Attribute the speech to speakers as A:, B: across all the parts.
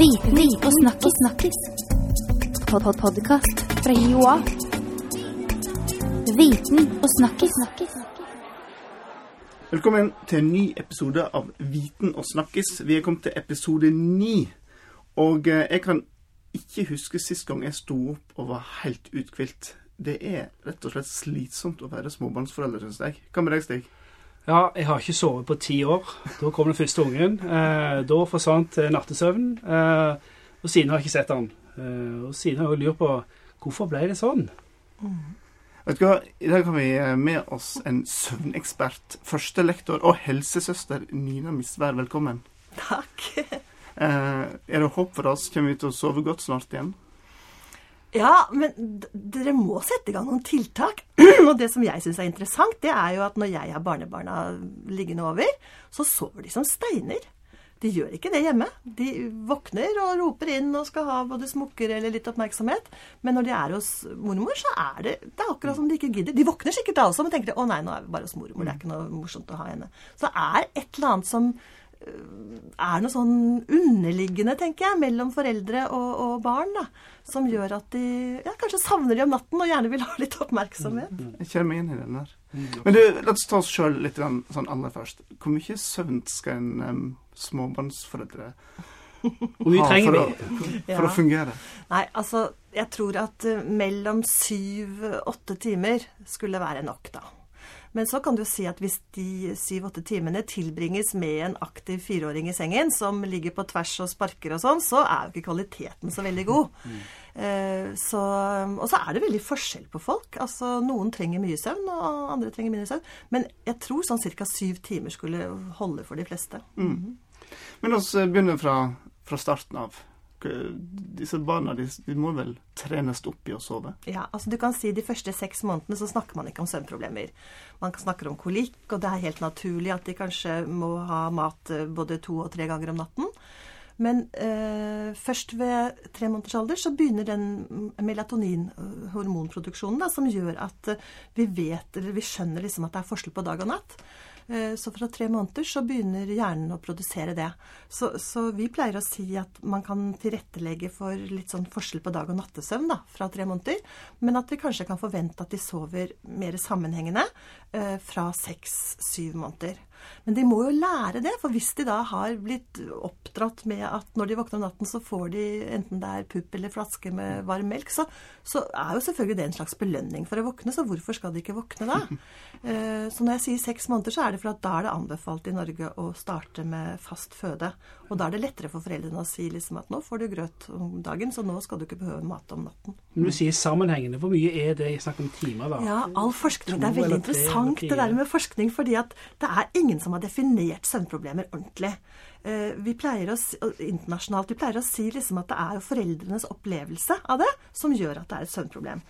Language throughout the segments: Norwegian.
A: Viten og snakkis. snakkis. Pod -pod Podkast fra Joa. Viten og snakkis.
B: Velkommen til en ny episode av Viten og snakkis. Vi er kommet til episode ni. Og eh, jeg kan ikke huske sist gang jeg sto opp og var helt uthvilt. Det er rett og slett slitsomt å være småbarnsforelder, syns jeg. Hva med deg, Stig?
C: Ja, jeg har ikke sovet på ti år. Da kom den første ungen. Eh, da forsvant eh, nattesøvnen. Eh, og siden har jeg ikke sett han. Eh, og siden har jeg lurt på hvorfor ble det sånn.
B: Vet du hva? I dag har vi eh, med oss en søvnekspert, førstelektor og helsesøster Nina Misvær. Velkommen.
D: Takk.
B: Eh, er det håp for oss? Kommer vi til å sove godt snart igjen?
D: Ja, men dere må sette i gang noen tiltak. Og det som jeg syns er interessant, det er jo at når jeg har barnebarna liggende over, så sover de som steiner. De gjør ikke det hjemme. De våkner og roper inn og skal ha både smokker eller litt oppmerksomhet. Men når de er hos mormor, så er det, det er akkurat som de ikke gidder. De våkner sikkert da også, men tenker å nei, nå er vi bare hos mormor. Det er ikke noe morsomt å ha henne. Så det er et eller annet som er noe sånn underliggende, tenker jeg, mellom foreldre og, og barn, da. Som gjør at de ja, kanskje savner de om natten og gjerne vil ha litt oppmerksomhet.
B: Jeg kjenner meg igjen i den der. Men du, la oss ta oss sjøl litt sånn aller først. Hvor mye søvn skal en um, småbarnsforeldre
C: Hvor mye
B: ha
C: trenger
B: for,
C: vi?
B: for
D: Ja.
B: å fungere?
D: Nei, altså, jeg tror at eh, mellom syv-åtte timer skulle være nok, da. Men så kan du si at hvis de syv-åtte timene tilbringes med en aktiv fireåring i sengen, som ligger på tvers og sparker og sånn, så er jo ikke kvaliteten så veldig god. Eh, så, og så er det veldig forskjell på folk. Altså, Noen trenger mye søvn, og andre trenger mindre søvn. Men jeg tror sånn ca. syv timer skulle holde for de fleste.
B: Men la oss begynne fra, fra starten av. K- Disse barna de, de må vel trenes opp i å sove?
D: Ja, altså du kan si De første seks månedene så snakker man ikke om søvnproblemer. Man snakker om kolikk, og det er helt naturlig at de kanskje må ha mat eh, både to og tre ganger om natten. Men eh, først ved tre måneders alder så begynner den melatonin-hormonproduksjonen som gjør at eh, vi vet, eller vi skjønner liksom at det er forskjell på dag og natt. Eh, Så fra tre måneder så begynner hjernen å produsere det. Så, så vi pleier å si at man kan tilrettelegge for litt sånn forskjell på dag- og nattesøvn da, fra tre måneder, men at vi kanskje kan forvente at de sover mer sammenhengende eh, fra seks-syv måneder. Men de må jo lære det, for hvis de da har blitt oppdratt med at når de våkner om natten, så får de enten det er pupp eller flaske med varm melk, så, så er jo selvfølgelig det en slags belønning for å våkne, så hvorfor skal de ikke våkne da? Eh, Så når jeg sier seks måneder, så er det for at da er det anbefalt i Norge å starte med fast føde. Og da er det lettere for foreldrene å si liksom at nå får du grøt om dagen, så nå skal du ikke behøve mat om natten.
C: Når du sier sammenhengende, hvor mye er det i snakk om timer, da?
D: Ja, all forskning. Det er veldig interessant det der med forskning, fordi at det er ingen som har definert søvnproblemer ordentlig. Eh, Vi pleier å, internasjonalt, vi pleier å si liksom at det er foreldrenes opplevelse av det som gjør at det er et søvnproblem.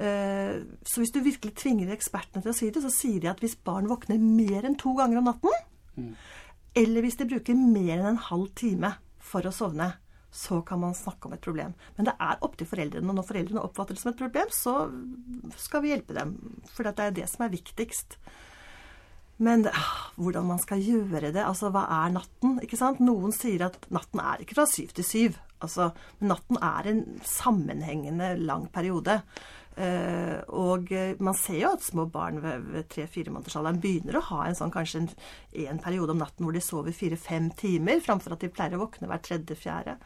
D: Eh, Så hvis du virkelig tvinger ekspertene til å si det, så sier de at hvis barn våkner mer enn to ganger om natten, eller hvis de bruker mer enn en halv time for å sovne, så kan man snakke om et problem. Men det er opp til foreldrene. Og når foreldrene oppfatter det som et problem, så skal vi hjelpe dem. For det er det som er viktigst. Men ah, hvordan man skal gjøre det Altså, hva er natten? ikke sant? Noen sier at natten er ikke fra syv til syv. Altså, natten er en sammenhengende lang periode. Uh, og eh, man ser jo at små barn ved, tre-fire månedersalderen begynner å ha en sånn kanskje en, en periode om natten hvor de sover fire-fem timer, framfor at de pleier å våkne hver tredje-fjerde.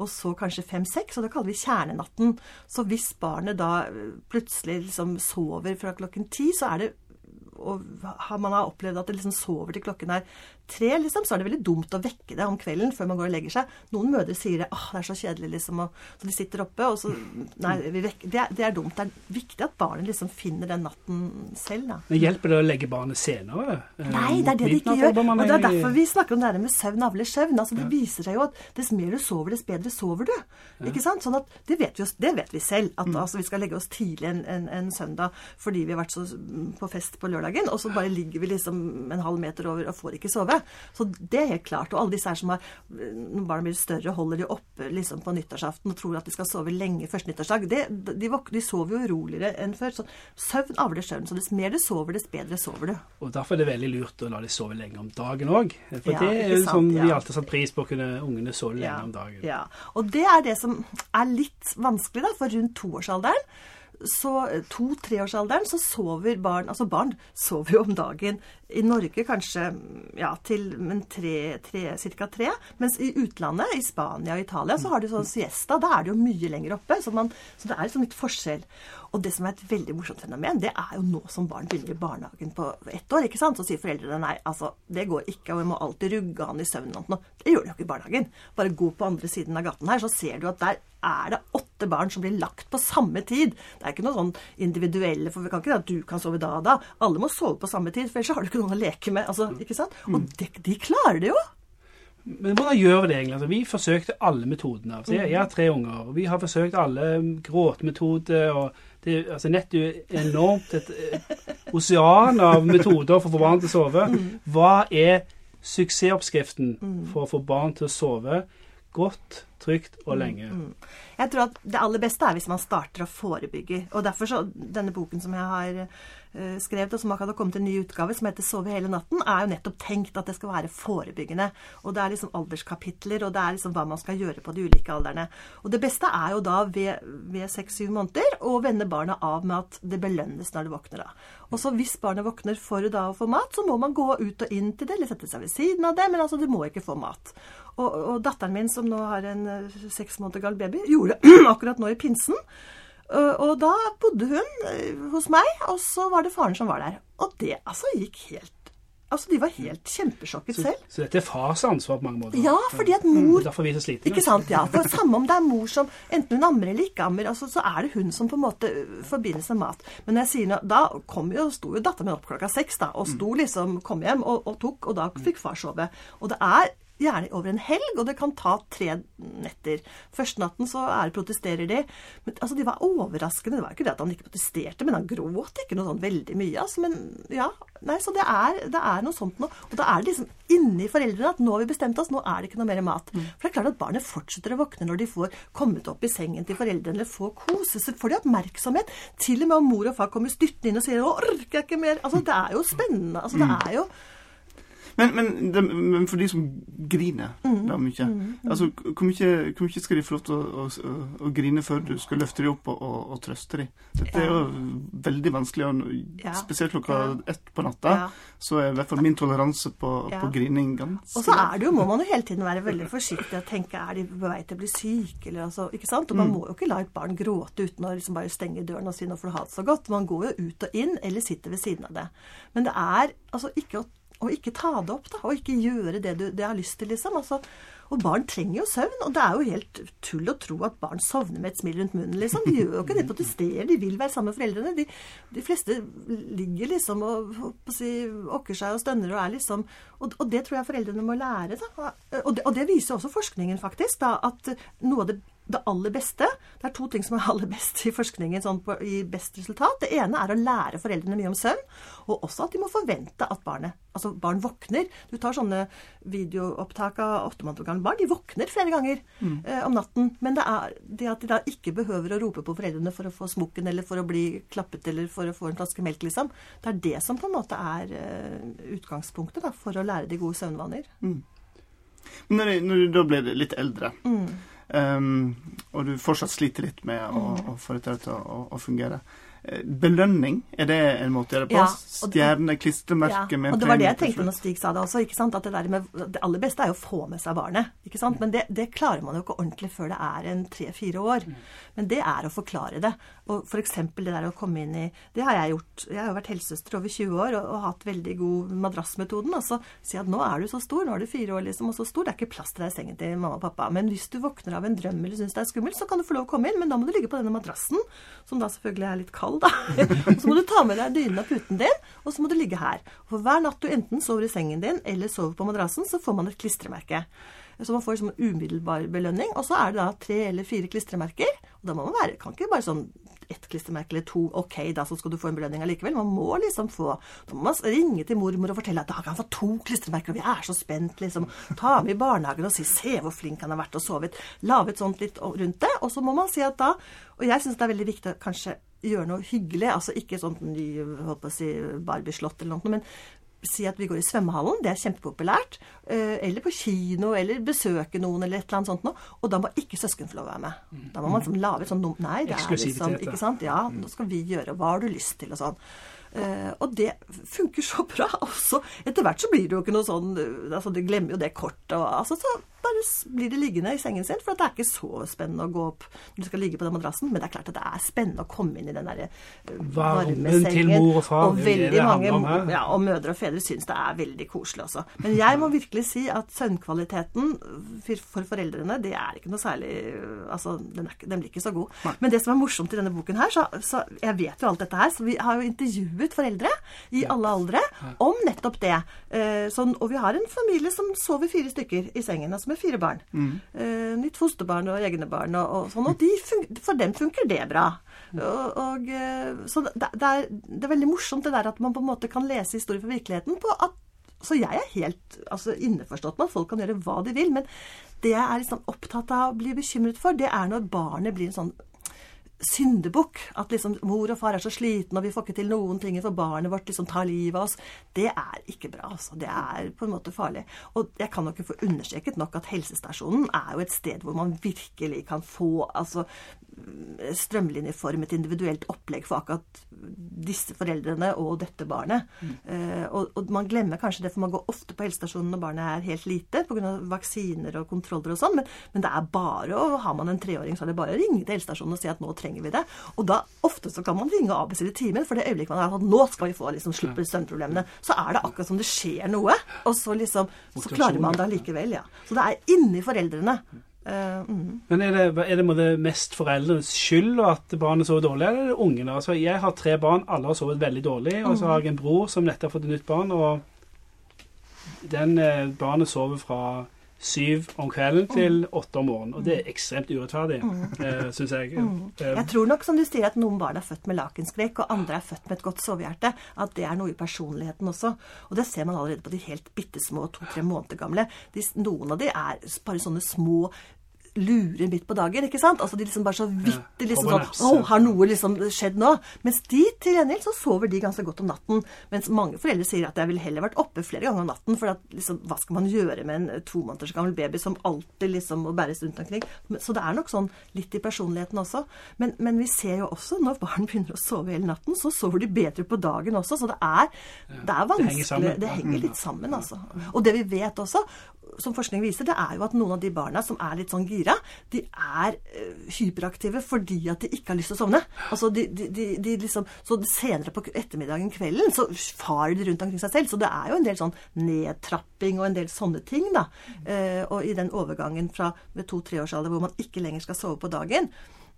D: Og så kanskje fem-seks, og det kaller vi kjernenatten. Så hvis barnet da eh, plutselig liksom sover fra klokken ti, så er det og man har opplevd at det liksom sover til klokken er tre, liksom, så er det veldig dumt å vekke det om kvelden før man går og legger seg. Noen mødre sier det. åh, det er så kjedelig, liksom. Og, så de sitter oppe, og så Nei, vi vekker, det, er, det er dumt. Det er viktig at barnet liksom finner den natten selv, da.
C: Men Hjelper det å legge barnet senere? Eh,
D: Nei, det er det
C: det
D: de ikke gjør. Og det er
C: er-
D: derfor vi snakker om det her med søvn avler søvn. Altså, det viser seg jo at dess mer du sover, dess bedre sover du. Ikke sant? Sånn at det vet vi, det vet vi selv. At altså, vi skal legge oss tidlig en, en, en søndag fordi vi har vært så på fest på lørdagen, og så bare ligger vi liksom en halv meter over og får ikke sove. Så det er helt klart. Og alle disse her som har Når barna blir større, holder de oppe liksom på nyttårsaften og tror at de skal sove lenge første nyttårsdag. Det, de, de sover jo roligere enn før. Så søvn avler søvn. Så dess mer du sover, dess bedre sover du.
C: Og Derfor er det veldig lurt å la de sove lenge om dagen òg. For
D: Ja,
C: det er jo sånn vi alltid har satt pris på å kunne ungene sove lenge om dagen.
D: Ja. Og det er det som er litt vanskelig, da, for rundt toårsalderen. Så to-treårsalderen så sover barn Altså barn sover jo om dagen i Norge kanskje ja, til tre, tre, ca. tre. Mens i utlandet, i Spania og Italia, så har de sånn siesta. Da er det jo mye lenger oppe. Så, man, så det er liksom litt forskjell. Og det som er et veldig morsomt fenomen, det er jo nå som barn begynner i barnehagen på ett år. ikke sant? Så sier foreldrene nei, altså det går ikke, og vi må alltid rugge han i søvnen. og noe. Det gjør de jo ikke i barnehagen. Bare gå på andre siden av gaten her, så ser du at der er det åtte barn som blir lagt på samme tid. Det er ikke noe sånn individuelle, for vi kan ikke si at du kan sove da og da. Alle må sove på samme tid, for ellers har du ikke noen å leke med. altså, ikke sant? Og de, de klarer det jo.
C: Men hvordan gjør vi det egentlig? Altså, vi forsøkte alle metodene. Altså, jeg, jeg har tre unger, og vi har forsøkt alle gråtemetoder. og det, altså, Nett er jo enormt et, et osean av metoder for å få barn til å sove. Hva er suksessoppskriften for å få barn til å sove godt, trygt og lenge?
D: Jeg tror at det aller beste er hvis man starter å forebygge. Og derfor så Denne boken som jeg har uh, skrevet, og som akkurat har kommet en ny utgave, som heter 'Sove hele natten', er jo nettopp tenkt at det skal være forebyggende. Og det er liksom alderskapitler, og det er liksom hva man skal gjøre på de ulike aldrene. Og det beste er jo da ved, seks-syv måneder å vende barna av med at det belønnes når det våkner da. Og så hvis barnet våkner for da å få mat, så må man gå ut og inn til det, eller sette seg ved siden av det, men altså det må ikke få mat. Og, og datteren min, som nå har en seks måneder gal baby, gjorde akkurat nå i pinsen. Og, og da bodde hun eh, hos meg, og så var det faren som var der. Og det altså gikk helt Altså, de var helt kjempesjokket
C: Så,
D: selv.
C: så dette er fars ansvar på mange måter?
D: Ja, fordi at mor
C: er derfor vi så slitne.
D: Ikke sant, ja. For samme om det er mor som enten hun ammer eller ikke ammer, altså, så er det hun som på en måte forbinder forbindes med mat. Men når jeg sier noe, da kom jo, sto jo datteren min opp klokka seks, da, og sto liksom, kom hjem og, og tok, og da fikk far sove. Og det er gjerne over en helg, og det kan ta tre netter. Første natten så er, protesterer de. Men altså, de var overraskende. Det var ikke det at han ikke protesterte, men han gråt ikke noe sånn veldig mye. Altså, men ja, nei, så det er, det er noe sånt noe. Og da er det liksom inni foreldrene at nå har vi bestemt oss, nå er det ikke noe mer mat. For det er klart at barnet fortsetter å våkne når de får kommet opp i sengen til foreldrene eller får kose. Så får de oppmerksomhet. Til og med om mor og far kommer styrtende inn og sier nå orker jeg ikke mer'. Altså, det er jo spennende. Altså, det er jo
B: Men, men, det, men for de som griner da mye altså, Hvor mye, hvor mye skal de få lov til å, å, å grine før du skal løfte dem opp og, og, og trøste dem? Dette er jo veldig vanskelig, og spesielt klokka ett på natta. Så er i hvert fall min toleranse på, på grining ganske
D: Og så er det jo, må man jo hele tiden være veldig forsiktig og tenke er de på vei til å bli syke, eller altså, ikke sant? Og man må jo ikke la et barn gråte uten å liksom bare stenge døren og si nå får du ha det så godt. Man går jo ut og inn, eller sitter ved siden av det. Men det er altså ikke å, å ikke ta det opp, da, og ikke gjøre det du det har lyst til, liksom. Altså, og barn trenger jo søvn, og det er jo helt tull å tro at barn sovner med et smil rundt munnen, liksom. De gjør jo ikke det, protesterer, de vil være sammen med foreldrene. De, de fleste ligger liksom og si, okker seg og stønner og er liksom Og, og det tror jeg foreldrene må lære, da. Og det, og det viser også forskningen, faktisk, da, at noe av det det aller beste Det er to ting som er aller best i forskningen sånn på, i best resultat. Det ene er å lære foreldrene mye om søvn, og også at de må forvente at barnet Altså barn våkner. Du tar sånne videoopptak av åtte måneder gamle barn. De våkner flere ganger eh, om natten. Men det er det at de da ikke behøver å rope på foreldrene for å få smokken eller for å bli klappet eller for å få en flaske melk, liksom. Det er det som på en måte er eh, utgangspunktet da, for å lære de gode søvnvaner.
B: Men når, når du da blir litt eldre,
D: Mm.
B: Um, og du fortsatt sliter litt med å, å få dette til å, å fungere. eh, Belønning, er det en måte å gjøre det på?
D: Ja,
B: Stjerne, klistremerke med
D: og det var det jeg tenkte når Stig sa det også. ikke sant? At det, der med, det aller beste er jo å få med seg barnet. ikke sant? Men det, det klarer man jo ikke ordentlig før det er en tre-fire år. Men det er å forklare det. Og f.eks. det der å komme inn i Det har jeg gjort. Jeg har jo vært helsesøster over 20 år og, og hatt veldig god madrassmetoden. Og så si at nå er du så stor, nå er du fire år liksom, og så stor. Det er ikke plass til deg i sengen til mamma og pappa. Men hvis du våkner av en drøm eller syns det er skummelt, så kan du få lov å komme inn. Men da må du ligge på denne madrassen, som da selvfølgelig er litt kald, da. Og så må du ta med deg dynen og puten din, og så må du ligge her. Og for hver natt du enten sover i sengen din eller sover på madrassen, så får man et klistremerke. Så man får liksom en umiddelbar belønning. Og så er det da tre eller fire klistremerker. Og da må man være, kan ikke bare sånn ett klistremerke eller to, ok, da så skal du få en belønning allikevel. Man må liksom få Da må man ringe til mormor og fortelle at da kan han få to klistremerker, og vi er så spent, liksom. Ta med i barnehagen og si 'se hvor flink han har vært', og sovet. Lage et sånt litt rundt det. Og så må man si at da Og jeg syns det er veldig viktig kanskje gjøre noe hyggelig. Altså ikke sånn ny holdt på å si Barbie-slott eller noe, men si at vi går i svømmehallen, det er kjempepopulært. eh, Eller på kino, eller besøke noen, eller et eller annet sånt noe. Og da må ikke søsken få lov å være med. Da må man liksom lage et sånt Nei, det er liksom Ikke sant? Ja, nå skal vi gjøre Hva har du lyst til, og sånn. Eh, og det funker så bra. Også etter hvert så blir det jo ikke noe sånn eh, altså Du glemmer jo det kortet, og altså så bare blir det liggende i sengen sin. For det er ikke så spennende å gå opp når du skal ligge på den madrassen. Men det er klart at det er spennende å komme inn i den derre
C: varme sengen. og far,
D: Og veldig mange ja, og mødre og fedre syns det er veldig koselig også. Men jeg må virkelig si at søvnkvaliteten for foreldrene, det er ikke noe særlig Altså, den, er, den blir ikke så god. Men det som er morsomt i denne boken her, så, så Jeg vet jo alt dette her, så vi har jo intervjuet foreldre i alle aldre om nettopp det. Eh, sånn, og vi har en familie som sover fire stykker i sengen, altså med fire barn. Eh, nytt fosterbarn og egne barn og, og sånn. Og de for dem funker det bra. Og, og, eh, så det, det, er, det er veldig morsomt det der at man på en måte kan lese historier fra virkeligheten på at så jeg er helt altså, innforstått med at folk kan gjøre hva de vil. Men det jeg er liksom opptatt av å bli bekymret for, det er når barnet blir en sånn syndebukk. At liksom mor og far er så slitne, og vi får ikke til noen ting for barnet vårt liksom tar livet av oss. Det er ikke bra, altså. Det er på en måte farlig. Og jeg kan jo ikke få understreket nok at helsestasjonen er jo et sted hvor man virkelig kan få altså strømlinjeformet individuelt opplegg for akkurat disse foreldrene og dette barnet. Eh, og, og man glemmer kanskje det, for man går ofte på helsestasjonen når barnet er helt lite pga. vaksiner og kontroller og sånn, men, men det er bare å Har man en treåring, så er det bare å ringe til helsestasjonen og si at nå trenger vi det. Og da ofte så kan man ringe og avbestille timen, for det øyeblikket man har at nå skal vi få liksom sluppet søvnproblemene, så er det akkurat som det skjer noe. Og så liksom Så klarer man det allikevel, ja. Så det er inni foreldrene. Uh, mm.
C: Men er det, er det, det mest foreldrenes skyld at barnet sover dårlig, eller er det ungene? Altså, jeg har tre barn, alle har sovet veldig dårlig, og så har jeg en bror som nettopp har fått et nytt barn, og den eh, barnet sover fra syv om kvelden til åtte om morgenen, og det er ekstremt urettferdig, mm. syns jeg. Mm.
D: Jeg tror nok, som du sier, at noen barn er født med lakenskrekk, og andre er født med et godt sovehjerte. At det er noe i personligheten også. Og det ser man allerede på de helt bitte små, to-tre måneder gamle. De, noen av de er bare sånne små lurer midt på dagen, ikke sant? Altså de liksom bare så vidt liksom sånn. Å, har noe liksom skjedd nå? Mens de til gjengjeld så sover de ganske godt om natten. Mens mange foreldre sier at jeg ville heller vært oppe flere ganger om natten, for at liksom, hva skal man gjøre med en to måneders gammel baby som alltid liksom må bæres rundt omkring? Så det er nok sånn litt i personligheten også. Men, men vi ser jo også når barn begynner å sove hele natten, så sover de bedre på dagen også. Så det er, det er
C: vanskelig.
D: vanskelig.
C: henger,
D: Det henger litt sammen, altså. Og det vi vet også, som forskning viser, det er jo at noen av de barna som er litt sånn gira, de er eh, hyperaktive fordi at de ikke har lyst til å sovne. Altså de, de, de, de liksom, så senere på ettermiddagen, kvelden, så farer de rundt omkring seg selv. Så det er jo en del sånn nedtrapping og en del sånne ting, da. Eh, og i den overgangen fra ved to-treårsalder hvor man ikke lenger skal sove på dagen,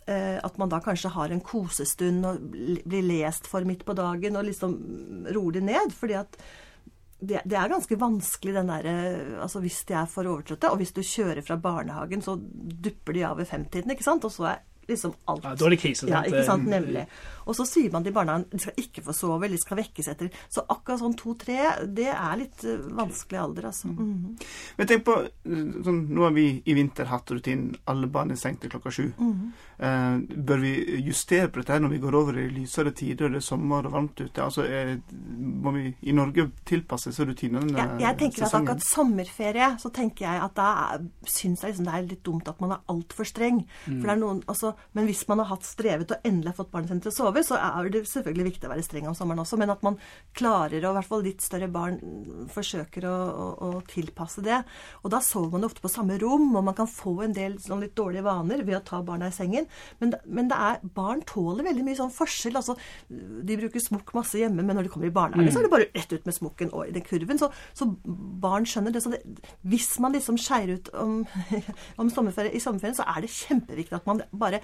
D: eh, at man da kanskje har en kosestund og blir lest for midt på dagen og liksom roer det ned. fordi at det, det er ganske vanskelig den derre Altså hvis de er for overtrøtte, og hvis du kjører fra barnehagen, så dupper de av ved femtiden, ikke sant? Og så er liksom alt
C: Ja, da er det krise,
D: Ja, ikke sant. Nemlig. Og så sier man til barna de skal ikke få sove, eller de skal vekkes etter Så akkurat sånn to-tre, det er litt eh, vanskelig alder, altså. Mhm.
B: Men tenk på, sånn, Nå har vi i vinter hatt rutinen alle barn er stengt til klokka sju.
D: Mm
B: Eh, bør vi justere på dette når vi går over i lysere tider, det er sommer og varmt ute? Altså, er, Må vi i Norge tilpasse seg rutinene?
D: Jeg, jeg tenker at akkurat sommerferie, så tenker jeg at da syns jeg liksom det er litt dumt at man er altfor streng. For det er noen, altså, men hvis man har hatt strevet og endelig har fått barnet sitt til å sove, så er det selvfølgelig viktig å være streng om sommeren også. Men at man klarer, og i hvert fall litt større barn mm, forsøker å, å, å tilpasse det. Og da sover man ofte på samme rom, og man kan få en del sånn litt dårlige vaner ved å ta barna i sengen. Men, men det er, barn tåler veldig mye sånn forskjell. altså De bruker smokk masse hjemme, men når de kommer i barnehagen, så er det bare rett ut med smokken og i den kurven. Så, så barn skjønner det. Så det, hvis man liksom skeier ut om, om sommerferie, i sommerferien, så er det kjempeviktig at man bare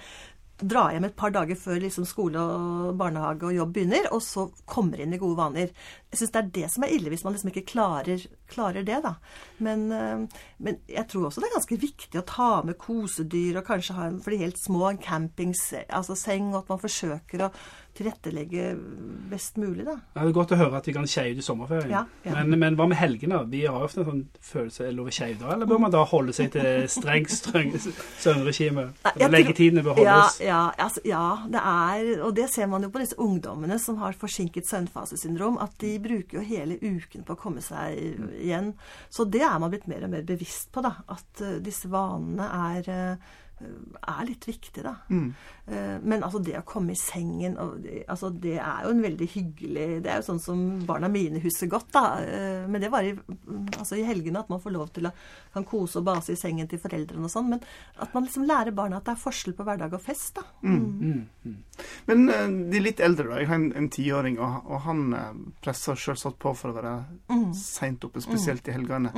D: dra hjem et par dager før liksom skole og barnehage og jobb begynner, og så kommer inn i gode vaner. Jeg syns det er det som er ille, hvis man liksom ikke klarer, klarer det, da. Men, eh, men, jeg tror også det er ganske viktig å ta med kosedyr, og kanskje ha en for de helt små en campingseng, altså seng, og at man forsøker å tilrettelegge best mulig, da.
C: Ja, det er godt å høre at vi kan skeie ut i sommerferien.
D: Ja, ja.
C: Men, men hva med helgene? Vi har ofte en sånn følelse er lov å skeie da, eller bør man da holde seg til strengt streng søvnregime? Leggetidene bør holdes?
D: ja, altså, ja, det er Og det ser man jo på disse ungdommene som har forsinket søvnfasesyndrom, at de bruker jo hele uken på å komme seg igjen. Så det er man blitt mer og mer bevisst på, da. At uh, disse vanene er uh, er litt viktig, da. Eh, Men altså det å komme i sengen altså Det er jo en veldig hyggelig Det er jo sånn som barna mine husker godt, da. Eh, Men det var i, altså i helgene at man får lov til å kan kose og base i sengen til foreldrene og sånn. Men at man liksom lærer barna at det er forskjell på hverdag og fest, da.
B: Men eh, de litt eldre, da. Jeg har en, en tiåring, og, og han eh, presser selvsagt på for å være
D: Mm.
B: seint oppe, spesielt i helgene.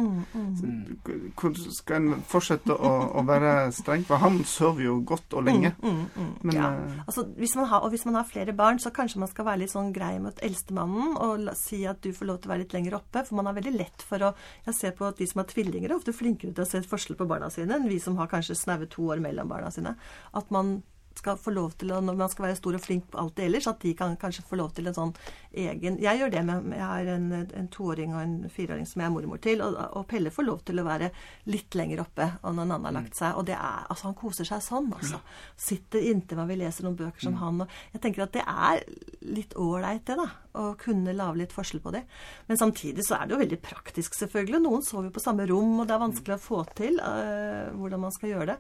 B: Så, skal en fortsette å, å være streng? For han sover jo godt og lenge. Men
D: ja.
B: eh,
D: Altså, hvis man har, og hvis man har flere barn, så kanskje man skal være litt sånn grei mot eldstemannen og si at du får lov til å være litt lenger oppe. For man har veldig lett for å Jeg ser på at de som har tvillinger, er ofte flinkere til å se forskjell på barna sine enn vi som har kanskje snaue to år mellom barna sine. At man skal få lov til å, når man skal være stor og flink på alt det ellers, at de kan kanskje få lov til en sånn egen Jeg gjør det med Jeg har en, en toåring og en fireåring som jeg er mormor til, og, og Pelle får lov til å være litt lenger oppe og når Nanna har lagt seg. Og det er Altså, han koser seg sånn, altså. Sitter inntil meg, vi leser noen bøker som han, og Jeg tenker at det er litt ålreit, det, da. Å kunne lage litt forskjell på det. Men samtidig så er det jo veldig praktisk, selvfølgelig. Noen sover på samme rom, og det er vanskelig å få til øh, hvordan man skal gjøre det.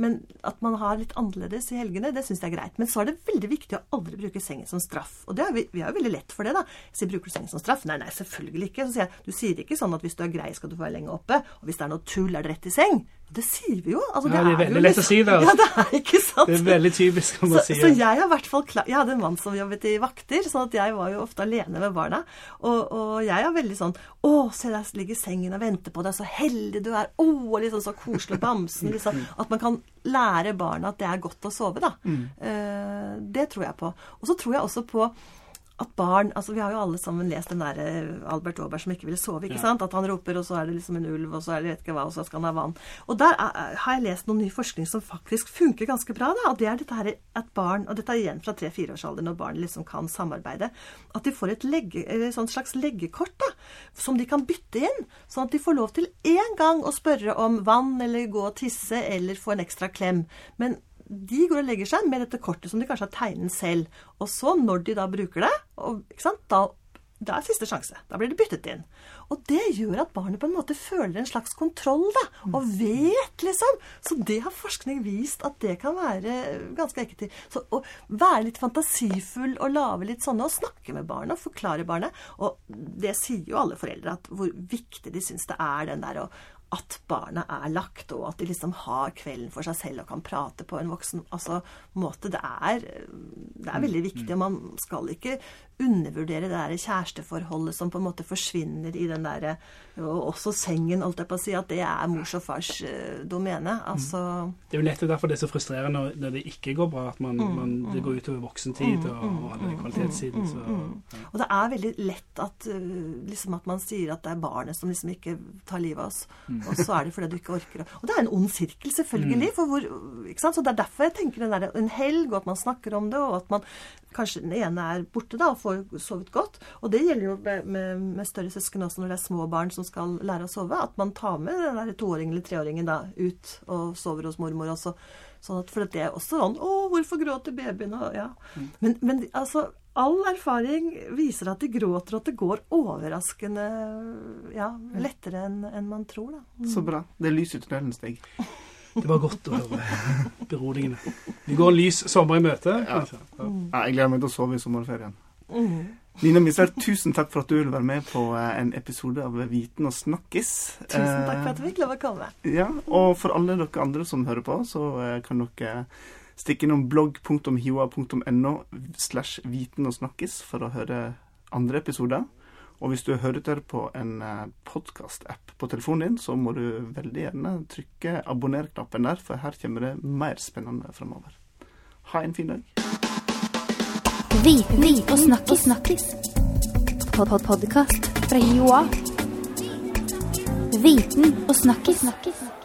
D: Men at man har litt annerledes i helgene, det syns jeg er greit. Men så er det veldig viktig å aldri bruke sengen som straff. Og er vi, vi har jo veldig lett for det, da. Jeg sier, bruker du sengen som straff? Nei, nei, selvfølgelig ikke. Så sier jeg, du sier ikke sånn at hvis du er grei, skal du få være lenge oppe. Og hvis det er noe tull, er det rett i seng. Og det sier vi jo. Altså,
C: Ja, det er veldig lett å si det, altså.
D: Ja, det er ikke sant.
C: Det er veldig typisk å si.
D: så jeg har hvert fall Jeg hadde en mann som jobbet i vakter, sånn at jeg var jo ofte alene med barna. Og, og jeg er veldig sånn Å, se der ligger sengen og venter på deg, så heldig du er. Å, liksom så koselig bamsen. Liksom. At man kan lære barna at det er godt å sove, da. Eh, det tror jeg på. Og så tror jeg også på at barn altså Vi har jo alle sammen lest den der eh, Albert Aaberg som ikke ville sove. ikke sant? At han roper, og så er det liksom en ulv, og så er det vet ikke hva, og så skal han ha vann. Og der er, har jeg lest noen ny forskning som faktisk funker ganske bra. da, og det er dette her at barn, og dette er igjen fra tre-fireårsalderen, når barn liksom kan samarbeide, at de får et legge, eller sånn slags leggekort da, som de kan bytte inn. Sånn at de får lov til én gang å spørre om vann, eller gå og tisse, eller få en ekstra klem. Men de går og legger seg med dette kortet som de kanskje har tegnet selv. Og så, når de da bruker det, og, da, da er siste sjanse. Da blir det byttet inn. Og det gjør at barnet på en måte føler en slags kontroll, da. Og vet, liksom. Så det har forskning vist at det kan være ganske ekkelt. Så å være litt fantasifull og lage litt sånne, og snakke med barnet og forklare barnet. Og det sier jo alle foreldre, at hvor viktig de syns det er den der å at barna er lagt, og at de liksom har kvelden for seg selv og kan prate på en voksen altså, måte. Det er, det er veldig viktig, og man skal ikke undervurdere det der kjæresteforholdet som på en måte forsvinner i den derre Og også sengen, holdt jeg på å si, at det er mors og fars eh, domene. Altså
C: Det er jo nettopp derfor det er så frustrerende når, det ikke går bra, at man,
D: Mm,
C: man, det går utover voksentid og, og alle kvalitetssiden. Så, ja.
D: Og det er veldig lett at, uh, liksom at man sier at det er barnet som liksom ikke tar livet av oss. Og så er det fordi du ikke orker å Og det er en ond sirkel, selvfølgelig. For hvor? Så det er derfor jeg tenker den der, en helg, og at man snakker om det, og at man kanskje den ene er borte da, og får sovet godt. Og det gjelder jo med, med, med større søsken også når det er små barn som skal lære å sove. At man tar med den der toåringen eller treåringen da ut og sover hos mormor også. Sånn at, for det er også sånn Å, hvorfor gråter babyen? Og, ja. Men, men altså All erfaring viser at de gråter, og at det går overraskende ja, lettere enn en man tror. Da.
B: så bra. Det er lys i tunnelen, Stig.
C: Det var godt å høre. Beroligende. Vi går en lys sommer i møte. Ja.
B: Ja, jeg gleder meg til å sove i sommerferien. Nina Misveld, tusen takk for at du ville være med på eh, en episode av Viten og snakkis.
D: Tusen takk for at du fikk lov å komme.
B: Eh, Ja, og for alle dere andre som hører på, så eh, kan dere stikke innom blogg.hioa.no slash viten og snakkes for å høre andre episoder. Og hvis du hører til på en podkast-app på telefonen din, så må du veldig gjerne trykke abonner-knappen der, for her kommer det mer spennende fremover. Ha en fin dag.
A: Viten og snakkis. snakkis. Pod -pod Podkast fra Joa. Viten og snakkis. snakkis.